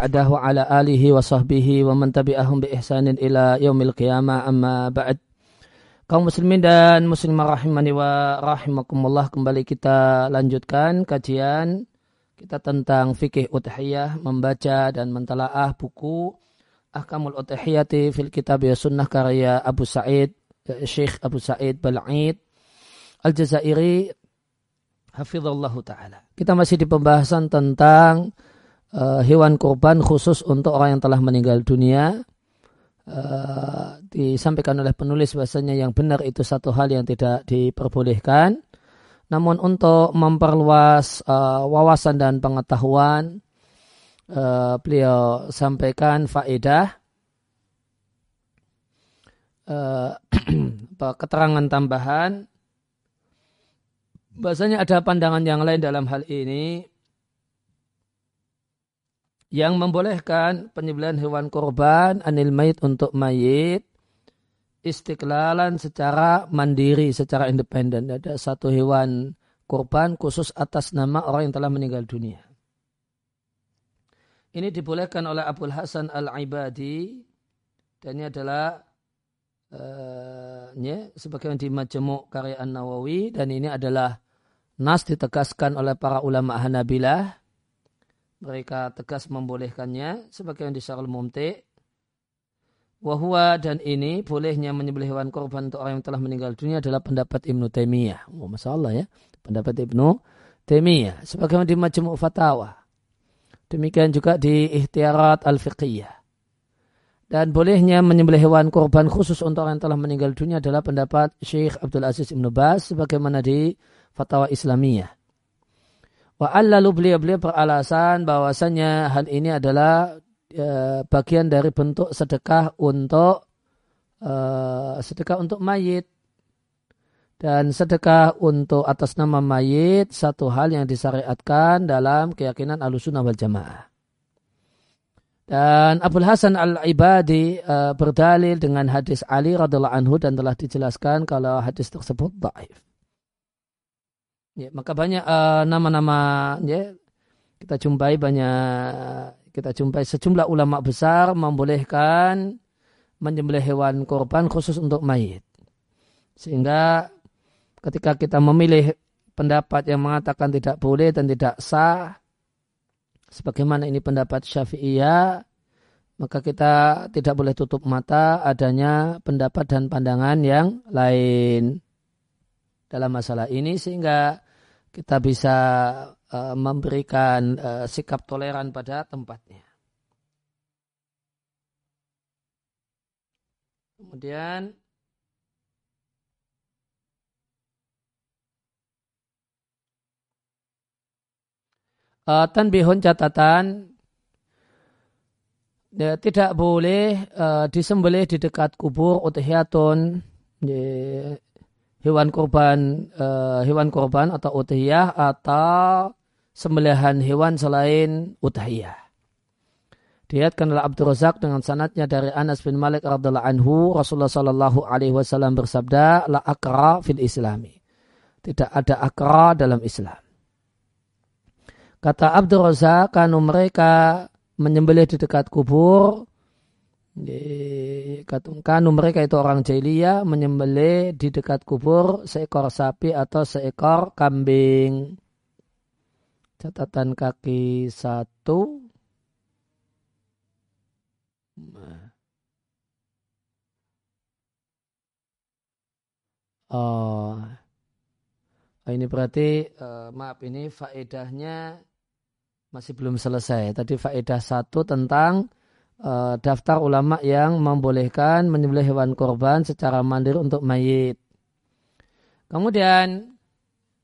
ba'dah wa ala alihi wa sahbihi wa man tabi'ahum bi ihsanin ila yaumil qiyamah amma ba'd. Kaum muslimin dan muslimah rahimani wa rahimakumullah kembali kita lanjutkan kajian kita tentang fikih udhiyah membaca dan mentalaah buku Ahkamul Udhiyati fil Kitab ya Sunnah karya Abu Sa'id Syekh Abu Sa'id Bal'id Al-Jazairi Hafizallahu ta'ala. Kita masih di pembahasan tentang uh, hewan kurban khusus untuk orang yang telah meninggal dunia. Uh, disampaikan oleh penulis bahasanya yang benar itu satu hal yang tidak diperbolehkan. Namun untuk memperluas uh, wawasan dan pengetahuan, uh, beliau sampaikan faedah keterangan tambahan bahasanya ada pandangan yang lain dalam hal ini yang membolehkan penyembelihan hewan korban anil mayit untuk mayit istiqlalan secara mandiri, secara independen. Ada satu hewan korban khusus atas nama orang yang telah meninggal dunia. Ini dibolehkan oleh Abdul Hasan Al-Ibadi dan ini adalah uh, ya, di Majmuk karya An-Nawawi dan ini adalah nas ditegaskan oleh para ulama Hanabilah mereka tegas membolehkannya sebagaimana di Syarul Mumti Wahua dan ini bolehnya menyembelih hewan korban untuk orang yang telah meninggal dunia adalah pendapat Ibnu Taimiyah. Oh, masalah ya. Pendapat Ibnu Taimiyah. Sebagaimana di Majmu' Fatawa. Demikian juga di Ikhtiarat Al-Fiqhiyah. Dan bolehnya menyembelih hewan korban khusus untuk orang yang telah meninggal dunia adalah pendapat Syekh Abdul Aziz Ibnu Bas sebagaimana di Fatwa Islamiyah. Wa lalu beliau-beliau beralasan bahwasanya hal ini adalah e, bagian dari bentuk sedekah untuk e, sedekah untuk mayit dan sedekah untuk atas nama mayit satu hal yang disyariatkan dalam keyakinan alusunah wal jamaah. Dan Abdul Hasan al-Ibadi e, berdalil dengan hadis Ali radhiallahu anhu dan telah dijelaskan kalau hadis tersebut daif. Ya, maka banyak uh, nama-nama ya kita jumpai banyak kita jumpai sejumlah ulama besar membolehkan menyembelih hewan korban khusus untuk mayit. Sehingga ketika kita memilih pendapat yang mengatakan tidak boleh dan tidak sah sebagaimana ini pendapat Syafi'iyah maka kita tidak boleh tutup mata adanya pendapat dan pandangan yang lain dalam masalah ini sehingga kita bisa uh, memberikan uh, sikap toleran pada tempatnya. Kemudian uh, tanbihun catatan ya, tidak boleh uh, disembelih di dekat kubur utihiyatun ya, hewan korban uh, hewan korban atau udhiyah atau sembelihan hewan selain udhiyah. Diatkan oleh Abdul Razak dengan sanatnya dari Anas bin Malik radhiallahu anhu Rasulullah sallallahu alaihi wasallam bersabda la akra fil islami. Tidak ada akra dalam Islam. Kata Abdul Razak kanu mereka menyembelih di dekat kubur Kanu mereka itu orang jahiliyah menyembelih di dekat kubur seekor sapi atau seekor kambing. Catatan kaki satu. Oh, ini berarti uh, maaf ini faedahnya masih belum selesai. Tadi faedah satu tentang uh, daftar ulama yang membolehkan menyembelih hewan korban secara mandiri untuk mayit. Kemudian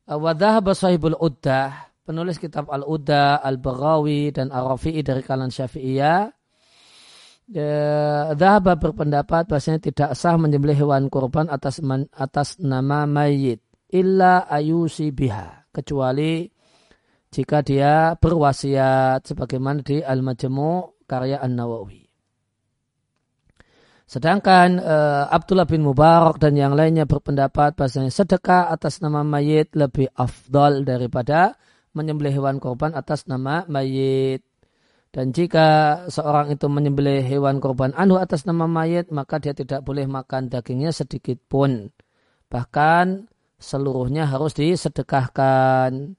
uh, wadah basahibul uddah penulis kitab al-uddah, al-baghawi dan ar-rafi'i dari kalangan syafi'iyah Dhahaba berpendapat bahasanya tidak sah menyembelih hewan korban atas man, atas nama mayit illa ayusi biha kecuali jika dia berwasiat sebagaimana di Al-Majmu' karya An-Nawawi. Sedangkan uh, Abdullah bin Mubarak dan yang lainnya berpendapat bahasanya sedekah atas nama mayit lebih afdal daripada menyembelih hewan korban atas nama mayit. Dan jika seorang itu menyembelih hewan korban anhu atas nama mayat, maka dia tidak boleh makan dagingnya sedikit pun. Bahkan seluruhnya harus disedekahkan.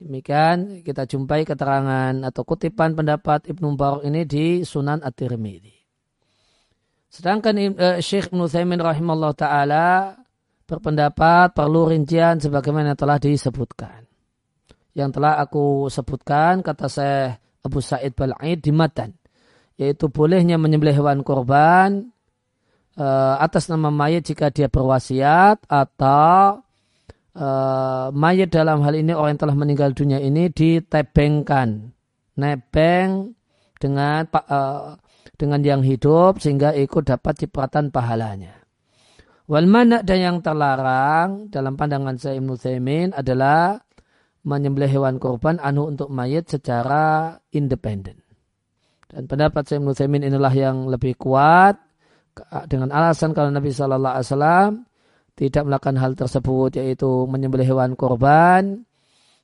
Demikian kita jumpai keterangan atau kutipan pendapat Ibnu Barok ini di Sunan At-Tirmidzi. Sedangkan uh, Syekh Ibnu Thaimin taala berpendapat perlu rincian sebagaimana telah disebutkan. Yang telah aku sebutkan kata saya Abu Sa'id Bal'id di matan. Yaitu bolehnya menyembelih hewan korban uh, atas nama mayat jika dia berwasiat atau uh, mayat dalam hal ini orang yang telah meninggal dunia ini ditebengkan. Nebeng dengan uh, dengan yang hidup sehingga ikut dapat cipratan pahalanya. Wal mana dan yang terlarang dalam pandangan saya Ibnu adalah menyembelih hewan korban anu untuk mayat secara independen. Dan pendapat saya menurut inilah yang lebih kuat dengan alasan kalau Nabi Shallallahu Alaihi Wasallam tidak melakukan hal tersebut yaitu menyembelih hewan korban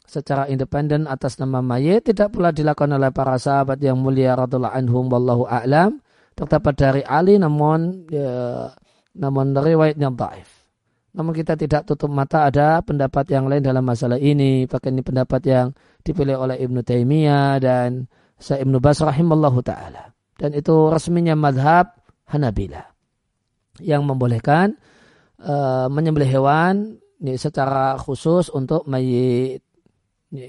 secara independen atas nama mayat tidak pula dilakukan oleh para sahabat yang mulia radhiallahu anhum wallahu a'lam terdapat dari Ali namun ya, namun riwayatnya dhaif. Namun kita tidak tutup mata ada pendapat yang lain dalam masalah ini. Bahkan ini pendapat yang dipilih oleh Ibnu Taimiyah dan Sa Ibnu Bas rahimallahu taala. Dan itu resminya madhab Hanabila yang membolehkan uh, menyembelih hewan ini secara khusus untuk mayit.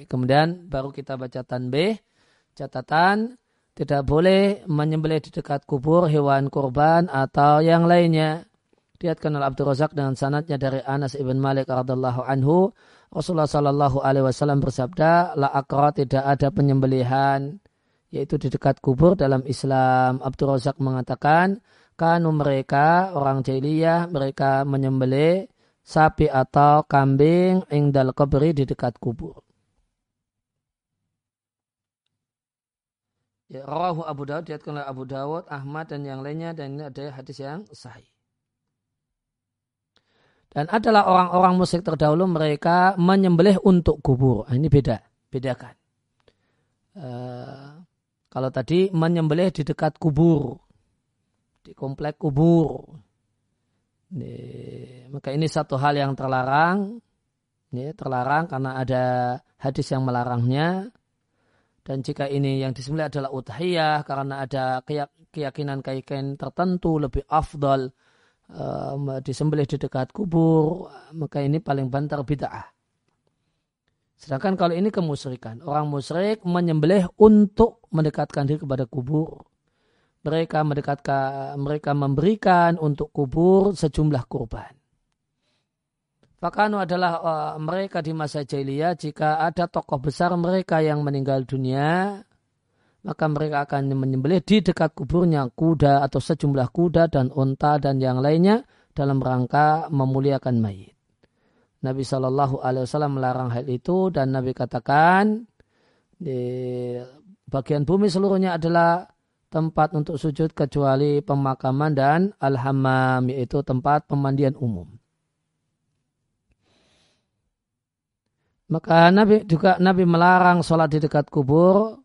Kemudian baru kita baca tanbih catatan tidak boleh menyembelih di dekat kubur hewan kurban atau yang lainnya Diatkan oleh Abdul Razak dengan sanatnya dari Anas ibn Malik radhiallahu anhu. Rasulullah sallallahu alaihi wasallam bersabda, la akra tidak ada penyembelihan yaitu di dekat kubur dalam Islam. Abdul Razak mengatakan, kanu mereka orang jahiliyah mereka menyembelih sapi atau kambing ingdal kubri di dekat kubur. Ya, Rawahu Abu Dawud, diatkan oleh Abu Dawud, Ahmad dan yang lainnya dan ini ada hadis yang sahih. Dan adalah orang-orang musyrik terdahulu mereka menyembelih untuk kubur. Nah, ini beda, bedakan. Uh, kalau tadi menyembelih di dekat kubur, di komplek kubur. Ini, maka ini satu hal yang terlarang. Ini terlarang karena ada hadis yang melarangnya. Dan jika ini yang disembelih adalah udhiyah karena ada keyakinan-keyakinan tertentu lebih afdal uh, disembelih di dekat kubur, maka ini paling bantar bid'ah. Sedangkan kalau ini kemusyrikan, orang musyrik menyembelih untuk mendekatkan diri kepada kubur. Mereka mendekatkan, mereka memberikan untuk kubur sejumlah kurban. Fakanu adalah uh, mereka di masa jahiliyah jika ada tokoh besar mereka yang meninggal dunia, maka mereka akan menyembelih di dekat kuburnya kuda atau sejumlah kuda dan unta dan yang lainnya dalam rangka memuliakan mayit. Nabi Shallallahu Alaihi Wasallam melarang hal itu dan Nabi katakan di bagian bumi seluruhnya adalah tempat untuk sujud kecuali pemakaman dan al-hammam yaitu tempat pemandian umum. Maka Nabi juga Nabi melarang sholat di dekat kubur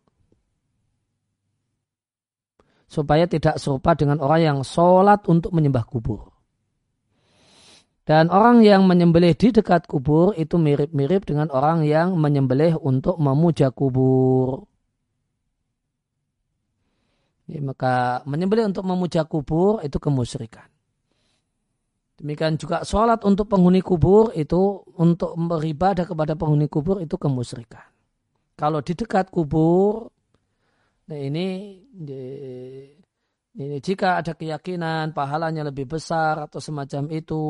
supaya tidak serupa dengan orang yang sholat untuk menyembah kubur. Dan orang yang menyembelih di dekat kubur itu mirip-mirip dengan orang yang menyembelih untuk memuja kubur. Ya, maka menyembelih untuk memuja kubur itu kemusyrikan. Demikian juga sholat untuk penghuni kubur itu untuk beribadah kepada penghuni kubur itu kemusyrikan. Kalau di dekat kubur Nah ini, ini jika ada keyakinan pahalanya lebih besar atau semacam itu,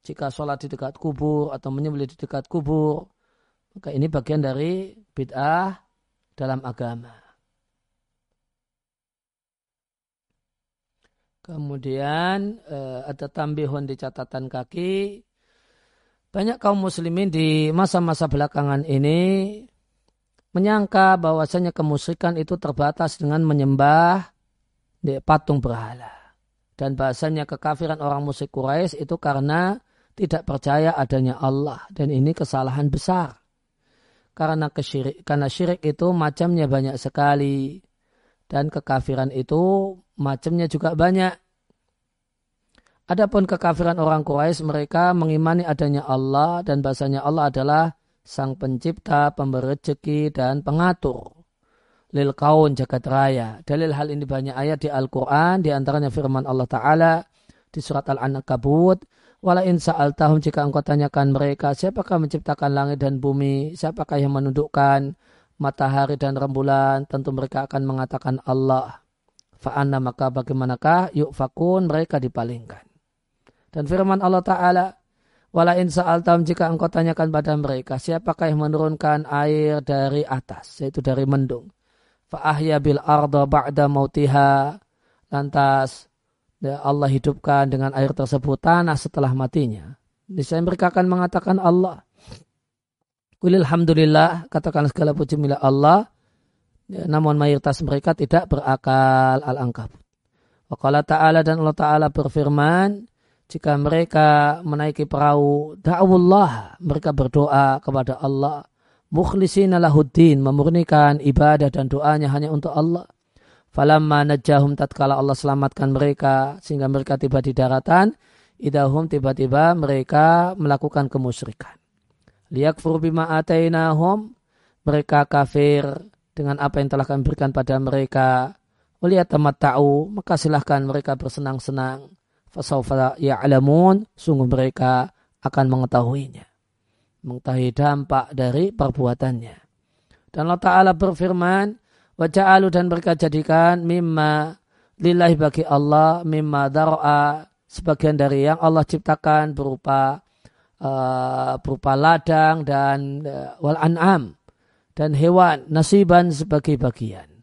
jika sholat di dekat kubur atau menyembelih di dekat kubur, maka ini bagian dari bid'ah dalam agama. Kemudian eh, ada tambihun di catatan kaki. Banyak kaum muslimin di masa-masa belakangan ini menyangka bahwasanya kemusyrikan itu terbatas dengan menyembah di patung berhala. Dan bahasanya kekafiran orang musyrik Quraisy itu karena tidak percaya adanya Allah. Dan ini kesalahan besar. Karena, kesyirik, karena syirik itu macamnya banyak sekali. dan kekafiran itu macamnya juga banyak. Adapun kekafiran orang Quraisy mereka mengimani adanya Allah dan bahasanya Allah adalah sang pencipta, pemberi rezeki dan pengatur. Lil kaun jagat raya. Dalil hal ini banyak ayat di Al-Quran, di antaranya firman Allah Ta'ala di surat Al-Ankabut. Wala in tahun jika engkau tanyakan mereka, siapakah menciptakan langit dan bumi, siapakah yang menundukkan matahari dan rembulan, tentu mereka akan mengatakan Allah. Fa'anna maka bagaimanakah yuk fakun mereka dipalingkan. Dan firman Allah Ta'ala, Wala in jika engkau tanyakan pada mereka, siapakah yang menurunkan air dari atas, yaitu dari mendung. Fa'ahya bil arda ba'da mautiha. Lantas ya Allah hidupkan dengan air tersebut tanah setelah matinya. Niscaya mereka akan mengatakan Allah. Alhamdulillah, katakan segala puji milik Allah. Ya, namun mayoritas mereka tidak berakal al-angkabut. Wakala ta'ala dan Allah ta'ala berfirman, jika mereka menaiki perahu da'awullah mereka berdoa kepada Allah. Mukhlisina lahuddin memurnikan ibadah dan doanya hanya untuk Allah. Falamma najahum tatkala Allah selamatkan mereka sehingga mereka tiba di daratan idahum tiba-tiba mereka melakukan kemusyrikan. Liyakfur bima atainahum mereka kafir dengan apa yang telah kami berikan pada mereka. Melihat tamat tahu maka silahkan mereka bersenang-senang. Fasawfa ya'lamun sungguh mereka akan mengetahuinya. Mengetahui dampak dari perbuatannya. Dan Allah Ta'ala berfirman wa ja'alu dan mereka jadikan mimma lillahi bagi Allah mimma daro'a sebagian dari yang Allah ciptakan berupa uh, berupa ladang dan uh, wal an'am dan hewan nasiban sebagai bagian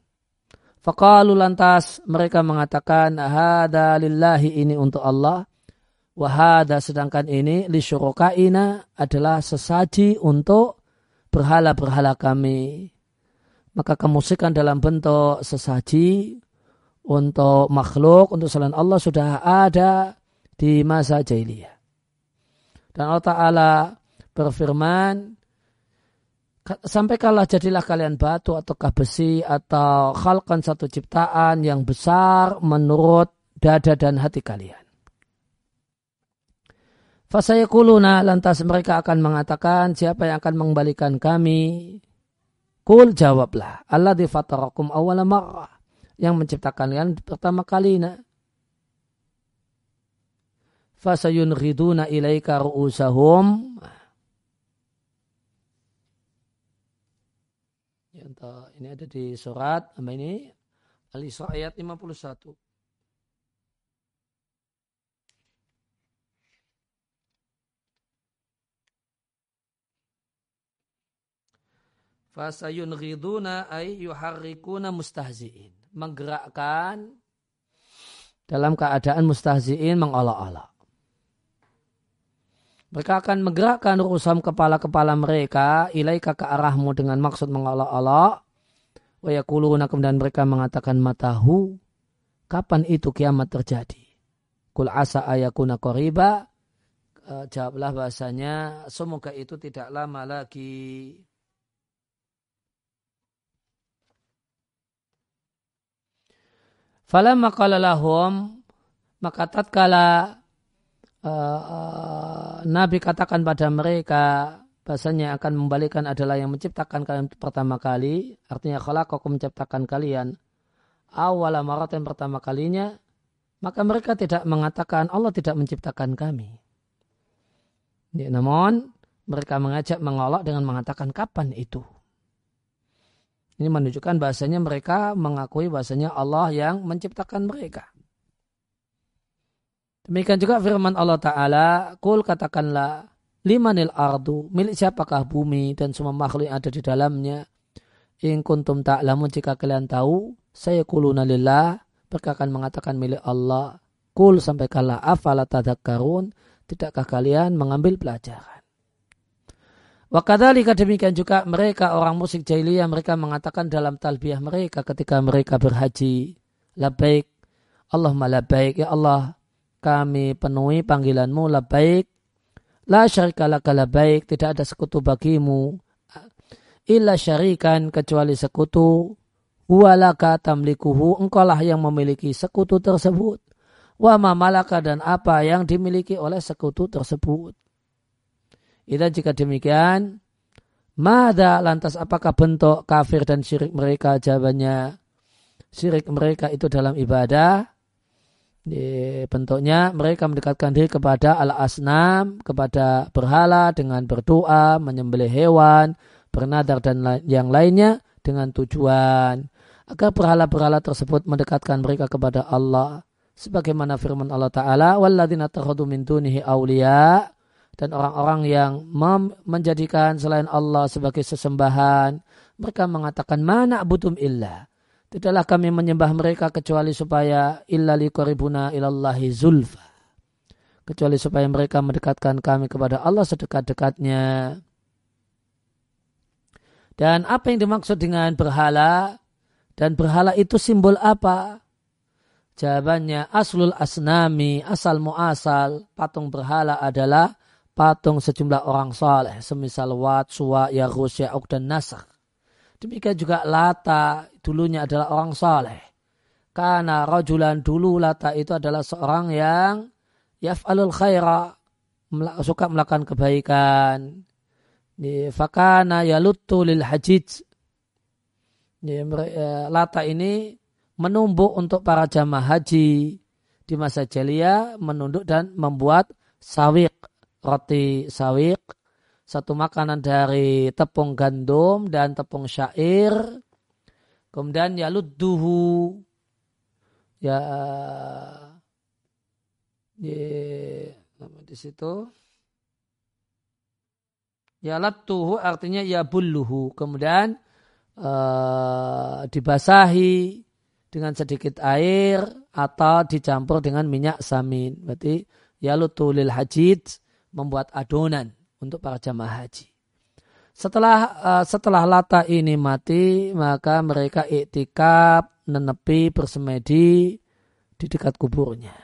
Fakalu lantas mereka mengatakan hada lillahi ini untuk Allah wahada sedangkan ini li adalah sesaji untuk berhala-berhala kami. Maka kemusikan dalam bentuk sesaji untuk makhluk, untuk selain Allah sudah ada di masa jahiliyah. Dan Allah Ta'ala berfirman, sampai kalah jadilah kalian batu ataukah besi atau khalqan satu ciptaan yang besar menurut dada dan hati kalian. Fasayakuluna lantas mereka akan mengatakan siapa yang akan mengembalikan kami. Kul jawablah. Allah di fatarakum marrah. Yang menciptakan kalian pertama kali. Fasayun riduna ilaika ru'usahum. Ini ada di surat apa ini Al-Isra ayat 51. Fasayun riduna ay yuharrikuna mustahzi'in. Menggerakkan dalam keadaan mustahzi'in mengolok-olok. Mereka akan menggerakkan rusam kepala-kepala mereka ilaika ke arahmu dengan maksud mengolok-olok. Wayakuluna kemudian mereka mengatakan matahu. Kapan itu kiamat terjadi? Kul asa ayakuna koriba. E, jawablah bahasanya semoga itu tidak lama lagi. Falamma qala lahum maka tatkala uh, uh, Nabi katakan pada mereka bahasanya akan membalikan adalah yang menciptakan kalian pertama kali. Artinya kalau aku menciptakan kalian. Awal marat yang pertama kalinya maka mereka tidak mengatakan Allah tidak menciptakan kami. Ya, namun mereka mengajak mengolok dengan mengatakan kapan itu? Ini menunjukkan bahasanya mereka mengakui bahasanya Allah yang menciptakan mereka. Demikian juga firman Allah Ta'ala, Kul katakanlah, limanil ardu, milik siapakah bumi dan semua makhluk yang ada di dalamnya. In kuntum ta'lamun jika kalian tahu, saya kuluna lillah, mereka akan mengatakan milik Allah. Kul sampaikanlah afala tadakkarun, tidakkah kalian mengambil pelajaran. Wakadhalika demikian juga mereka orang musik jahiliyah mereka mengatakan dalam talbiyah mereka ketika mereka berhaji. Labaik. Allahumma labaik. Ya Allah kami penuhi panggilanmu baik la syarika laka baik tidak ada sekutu bagimu illa syarikan kecuali sekutu huwalaka tamlikuhu engkaulah yang memiliki sekutu tersebut wa malaka dan apa yang dimiliki oleh sekutu tersebut. Ida jika demikian, Mada lantas apakah bentuk kafir dan syirik mereka? Jawabannya, syirik mereka itu dalam ibadah. Di bentuknya mereka mendekatkan diri kepada al-asnam, kepada berhala dengan berdoa, menyembelih hewan, bernadar dan yang lainnya dengan tujuan agar berhala-berhala tersebut mendekatkan mereka kepada Allah. Sebagaimana firman Allah Ta'ala, وَالَّذِينَ تَخَذُوا مِن دُونِهِ أَوْلِيَاءَ dan orang-orang yang menjadikan selain Allah sebagai sesembahan, mereka mengatakan mana butum illa. Tidaklah kami menyembah mereka kecuali supaya illa liqaribuna ilallahi zulfa. Kecuali supaya mereka mendekatkan kami kepada Allah sedekat-dekatnya. Dan apa yang dimaksud dengan berhala? Dan berhala itu simbol apa? Jawabannya aslul asnami, asal muasal, patung berhala adalah patung sejumlah orang saleh semisal Wat, Suwa, Yarus, Ya'uk dan Nasr. Demikian juga Lata dulunya adalah orang saleh. Karena rajulan dulu Lata itu adalah seorang yang yaf'alul khaira suka melakukan kebaikan. Fakana yalutu lil hajij. E, Lata ini menumbuk untuk para jamaah haji di masa jahiliyah menunduk dan membuat sawik roti sawik, satu makanan dari tepung gandum dan tepung syair. Kemudian ya ludduhu. Ya di, di situ. Ya lattuhu artinya ya bulluhu. Kemudian uh, dibasahi dengan sedikit air atau dicampur dengan minyak samin. Berarti ya lutulil hajid membuat adonan untuk para jamaah haji. Setelah uh, setelah lata ini mati, maka mereka iktikaf, nenepi, bersemedi di dekat kuburnya.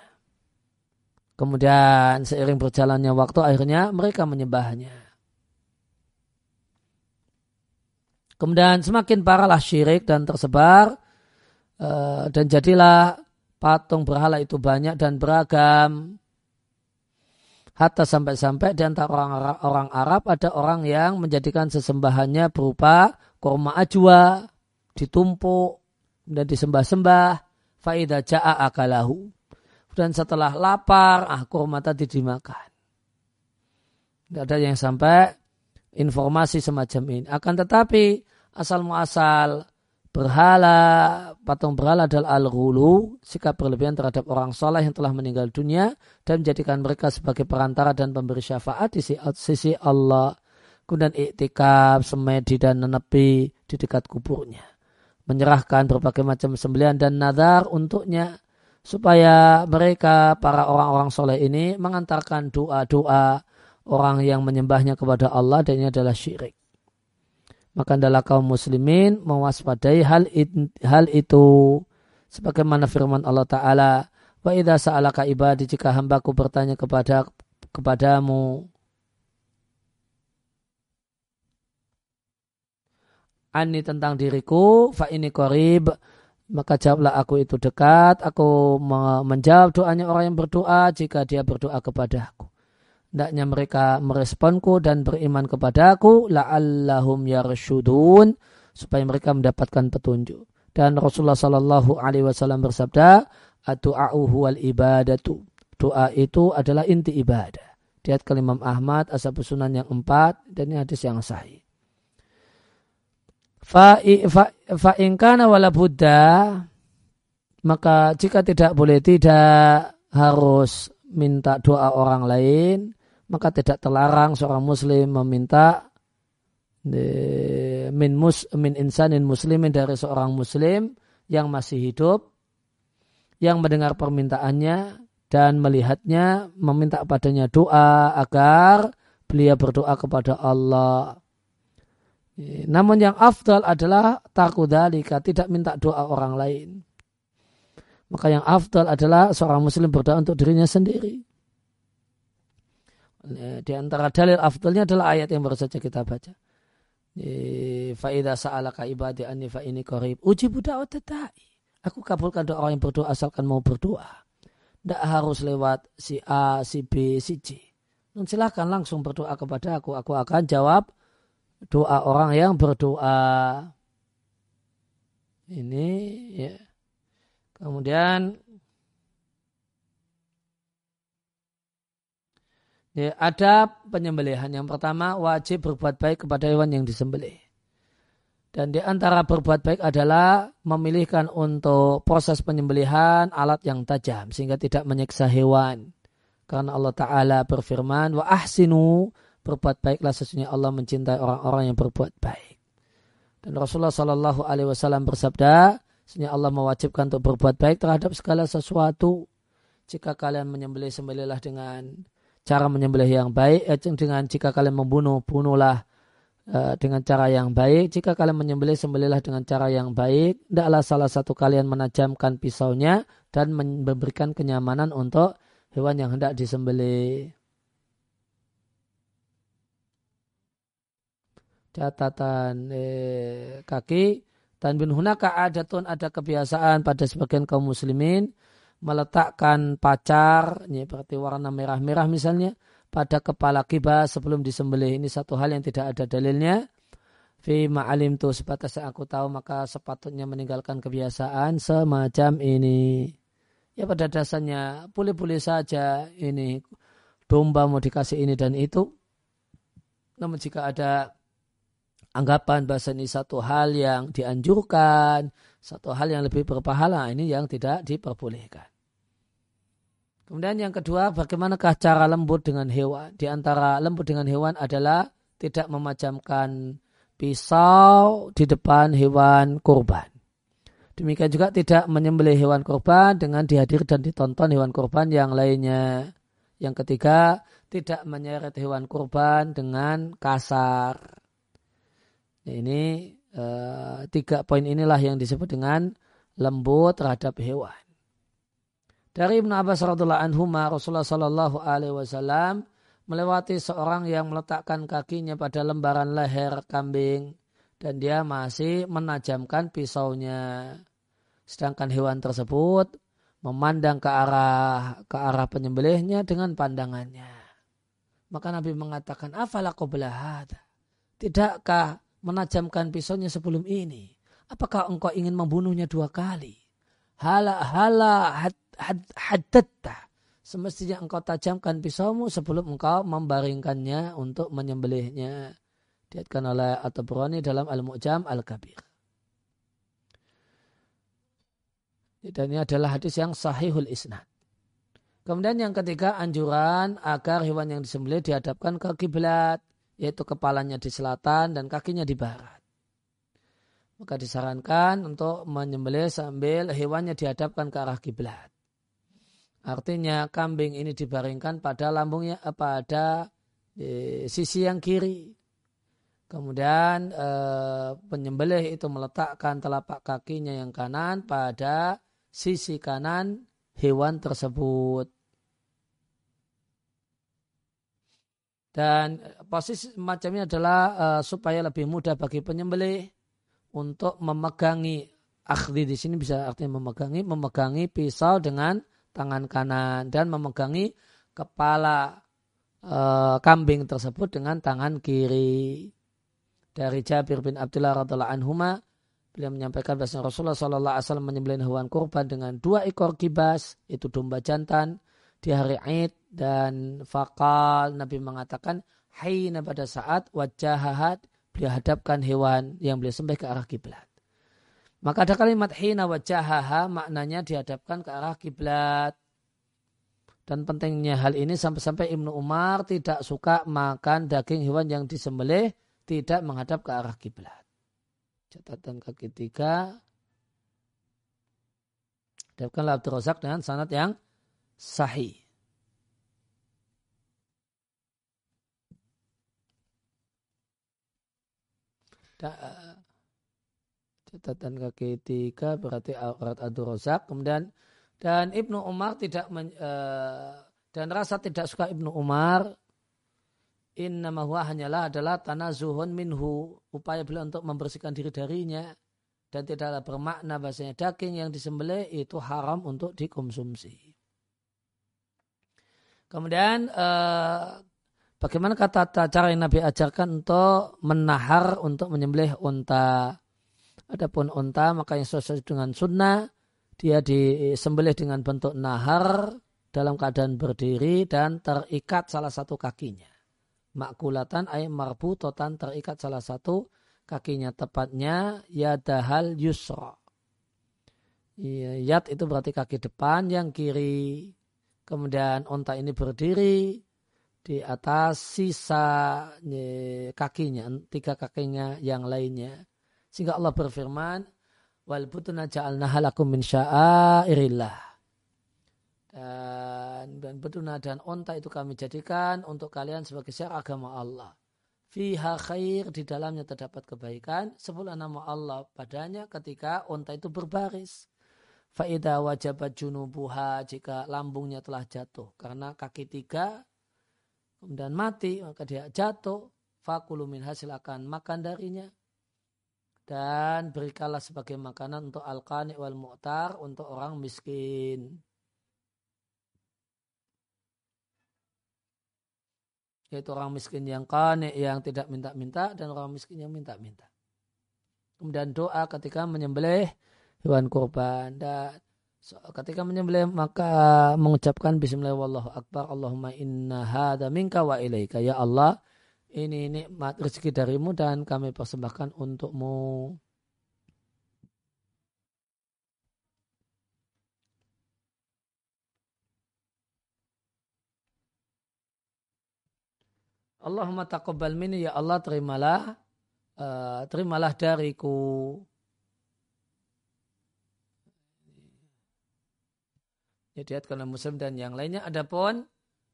Kemudian seiring berjalannya waktu akhirnya mereka menyembahnya. Kemudian semakin parahlah syirik dan tersebar uh, dan jadilah patung berhala itu banyak dan beragam Hatta sampai-sampai di antara orang, orang Arab ada orang yang menjadikan sesembahannya berupa korma ajwa, ditumpuk, dan disembah-sembah, faidah ja'a akalahu. Dan setelah lapar, ah kurma tadi dimakan. Tidak ada yang sampai informasi semacam ini. Akan tetapi asal muasal berhala, patung berhala adalah al-ghulu, sikap berlebihan terhadap orang soleh yang telah meninggal dunia dan menjadikan mereka sebagai perantara dan pemberi syafaat di sisi Allah. Kemudian iktikaf, semedi dan nenepi di dekat kuburnya. Menyerahkan berbagai macam sembelian dan nadar untuknya supaya mereka para orang-orang soleh ini mengantarkan doa-doa orang yang menyembahnya kepada Allah dan ini adalah syirik maka adalah kaum muslimin mewaspadai hal, hal itu. Sebagaimana firman Allah taala wa idza sa'alaka ibadi jika hambaku bertanya kepada kepadamu ani tentang diriku fa ini korib maka jawablah aku itu dekat aku menjawab doanya orang yang berdoa jika dia berdoa kepadaku hendaknya mereka meresponku dan beriman kepadaku la'allahum yarshudun supaya mereka mendapatkan petunjuk. Dan Rasulullah Shallallahu Alaihi Wasallam bersabda, "Atu'ahu wal ibadatu." Doa itu adalah inti ibadah. Lihat kalimam Ahmad, asal Sunan yang empat, dan ini hadis yang sahih. Fa, fa, fa wala buddha, maka jika tidak boleh tidak harus minta doa orang lain, maka tidak terlarang seorang muslim meminta min mus min insanin muslimin dari seorang muslim yang masih hidup yang mendengar permintaannya dan melihatnya meminta padanya doa agar beliau berdoa kepada Allah. Namun yang afdal adalah takudalika, tidak minta doa orang lain. Maka yang afdal adalah seorang muslim berdoa untuk dirinya sendiri. Ya, di antara dalil afdalnya adalah ayat yang baru saja kita baca. Faidah sa'alaka ibadi anni fa ini korib. Uji budak da'i. Aku kabulkan doa orang yang berdoa asalkan mau berdoa. Tidak harus lewat si A, si B, si C. Dan silahkan langsung berdoa kepada aku. Aku akan jawab doa orang yang berdoa. Ini ya. Kemudian Ya, ada penyembelihan. Yang pertama wajib berbuat baik kepada hewan yang disembelih. Dan di antara berbuat baik adalah memilihkan untuk proses penyembelihan alat yang tajam sehingga tidak menyiksa hewan. Karena Allah Ta'ala berfirman, wa ahsinu, berbuat baiklah sesungguhnya Allah mencintai orang-orang yang berbuat baik. Dan Rasulullah Shallallahu Alaihi Wasallam bersabda, sesungguhnya Allah mewajibkan untuk berbuat baik terhadap segala sesuatu. Jika kalian menyembelih, sembelihlah dengan cara menyembelih yang baik eh, dengan jika kalian membunuh bunuhlah eh, dengan cara yang baik. Jika kalian menyembelih sembelihlah dengan cara yang baik. Tidaklah salah satu kalian menajamkan pisaunya dan memberikan kenyamanan untuk hewan yang hendak disembelih. Catatan eh, kaki. Dan bin hunaka adatun ada kebiasaan pada sebagian kaum muslimin meletakkan pacar, ini berarti warna merah-merah misalnya, pada kepala kibas sebelum disembelih. Ini satu hal yang tidak ada dalilnya. Fi ma'alim tu sebatas yang aku tahu maka sepatutnya meninggalkan kebiasaan semacam ini. Ya pada dasarnya boleh-boleh saja ini domba mau dikasih ini dan itu. Namun jika ada anggapan bahasa ini satu hal yang dianjurkan, satu hal yang lebih berpahala ini yang tidak diperbolehkan. Kemudian yang kedua, bagaimanakah cara lembut dengan hewan? Di antara lembut dengan hewan adalah tidak memajamkan pisau di depan hewan kurban. Demikian juga tidak menyembelih hewan kurban dengan dihadir dan ditonton hewan kurban yang lainnya. Yang ketiga, tidak menyeret hewan kurban dengan kasar. Ini Eh, tiga poin inilah yang disebut dengan lembut terhadap hewan. Dari Ibnu Abbas radhiallahu anhu Rasulullah Shallallahu alaihi wasallam melewati seorang yang meletakkan kakinya pada lembaran leher kambing dan dia masih menajamkan pisaunya. Sedangkan hewan tersebut memandang ke arah ke arah penyembelihnya dengan pandangannya. Maka Nabi mengatakan, "Afala Tidakkah menajamkan pisaunya sebelum ini? Apakah engkau ingin membunuhnya dua kali? Hala hala had, had, hadatta. Semestinya engkau tajamkan pisaumu sebelum engkau membaringkannya untuk menyembelihnya. Diatkan oleh At-Tabrani dalam Al-Mu'jam Al-Kabir. Dan ini adalah hadis yang sahihul isnad. Kemudian yang ketiga anjuran agar hewan yang disembelih dihadapkan ke kiblat yaitu kepalanya di selatan dan kakinya di barat. Maka disarankan untuk menyembelih sambil hewannya dihadapkan ke arah kiblat. Artinya kambing ini dibaringkan pada lambungnya eh, pada eh, sisi yang kiri. Kemudian eh, penyembelih itu meletakkan telapak kakinya yang kanan pada sisi kanan hewan tersebut. Dan posisi macam ini adalah uh, supaya lebih mudah bagi penyembelih untuk memegangi akhdi di sini bisa artinya memegangi memegangi pisau dengan tangan kanan dan memegangi kepala uh, kambing tersebut dengan tangan kiri. Dari Jabir bin Abdullah radhiallahu anhu beliau menyampaikan bahwa Rasulullah sallallahu alaihi wasallam menyembelih hewan kurban dengan dua ekor kibas itu domba jantan di hari Id dan fakal Nabi mengatakan hayna pada saat wajahahat beliau hadapkan hewan yang beliau sembah ke arah kiblat. Maka ada kalimat hina wajahaha maknanya dihadapkan ke arah kiblat. Dan pentingnya hal ini sampai-sampai Ibnu Umar tidak suka makan daging hewan yang disembelih tidak menghadap ke arah kiblat. Catatan kaki tiga. Hadapkanlah Abdul Razak dengan sanat yang sahih. catatan kaki tiga berarti aurat Abdul Razak kemudian dan Ibnu Umar tidak men, uh, dan rasa tidak suka Ibnu Umar Inna huwa hanyalah adalah tanazuhun minhu. Upaya beliau untuk membersihkan diri darinya. Dan tidaklah bermakna bahasanya daging yang disembelih itu haram untuk dikonsumsi. Kemudian eh, bagaimana kata cara yang Nabi ajarkan untuk menahar untuk menyembelih unta. Adapun unta maka yang sesuai dengan sunnah dia disembelih dengan bentuk nahar dalam keadaan berdiri dan terikat salah satu kakinya. Makulatan ay marbutotan terikat salah satu kakinya tepatnya yadahal yusra. Iya, yad itu berarti kaki depan yang kiri Kemudian onta ini berdiri di atas sisa kakinya, tiga kakinya yang lainnya. Sehingga Allah berfirman, wal butuna ja'alna halakum min sya'airillah. Dan, dan betuna dan onta itu kami jadikan untuk kalian sebagai syiar agama Allah. Fiha khair, di dalamnya terdapat kebaikan. Sepuluh nama Allah padanya ketika onta itu berbaris. Faida wajabat junubuha jika lambungnya telah jatuh. Karena kaki tiga kemudian mati maka dia jatuh. Fakulu min hasil akan makan darinya. Dan berikanlah sebagai makanan untuk al-qani wal mu'tar untuk orang miskin. Yaitu orang miskin yang kane yang tidak minta-minta dan orang miskin yang minta-minta. Kemudian doa ketika menyembelih hewan kurban dan ketika menyembelih maka mengucapkan bismillah wallahu akbar Allahumma inna hadha minka wa ilaika. Ya Allah ini nikmat rezeki darimu dan kami persembahkan untukmu. Allahumma taqabbal minni. Ya Allah terimalah uh, terimalah dariku ya diatkan muslim dan yang lainnya. Adapun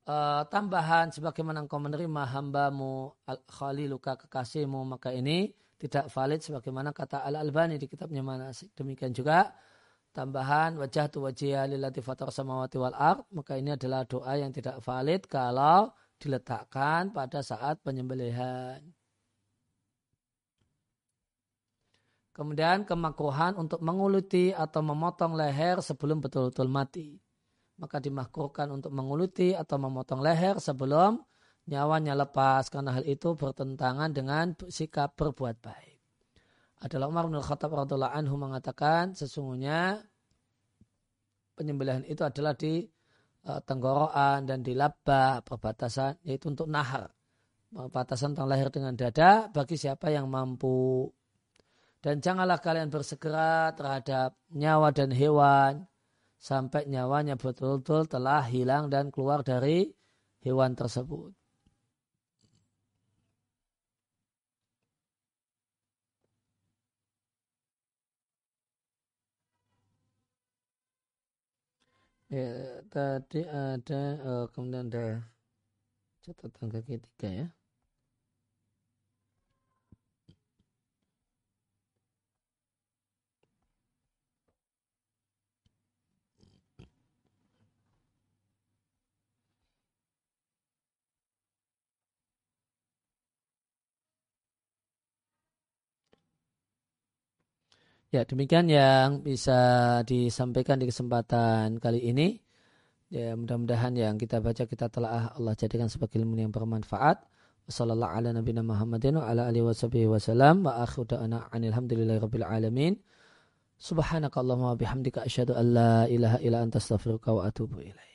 uh, tambahan sebagaimana engkau menerima hambamu khaliluka kekasihmu maka ini tidak valid sebagaimana kata Al Albani di kitabnya manasik demikian juga. Tambahan wajah tu wajah lillati fatar samawati wal ard. Maka ini adalah doa yang tidak valid kalau diletakkan pada saat penyembelihan. Kemudian kemakruhan untuk menguluti atau memotong leher sebelum betul-betul mati maka dimakruhkan untuk menguluti atau memotong leher sebelum nyawanya lepas karena hal itu bertentangan dengan sikap berbuat baik. Adalah Umar bin Khattab radhiallahu anhu mengatakan sesungguhnya penyembelihan itu adalah di uh, tenggorokan dan di labah perbatasan yaitu untuk nahar. Perbatasan tentang leher dengan dada bagi siapa yang mampu. Dan janganlah kalian bersegera terhadap nyawa dan hewan sampai nyawanya betul-betul telah hilang dan keluar dari hewan tersebut. Ya, tadi ada oh, kemudian ada catatan kaki tiga ya. Ya, demikian yang bisa disampaikan di kesempatan kali ini. Ya, mudah-mudahan yang kita baca kita telah Allah jadikan sebagai ilmu yang bermanfaat. Wassallallahu ala nabiyina Muhammadin wa ala rabbil alamin. Bihamdika asyhadu an la ilaha illa anta astaghfiruka wa atubu ilaik.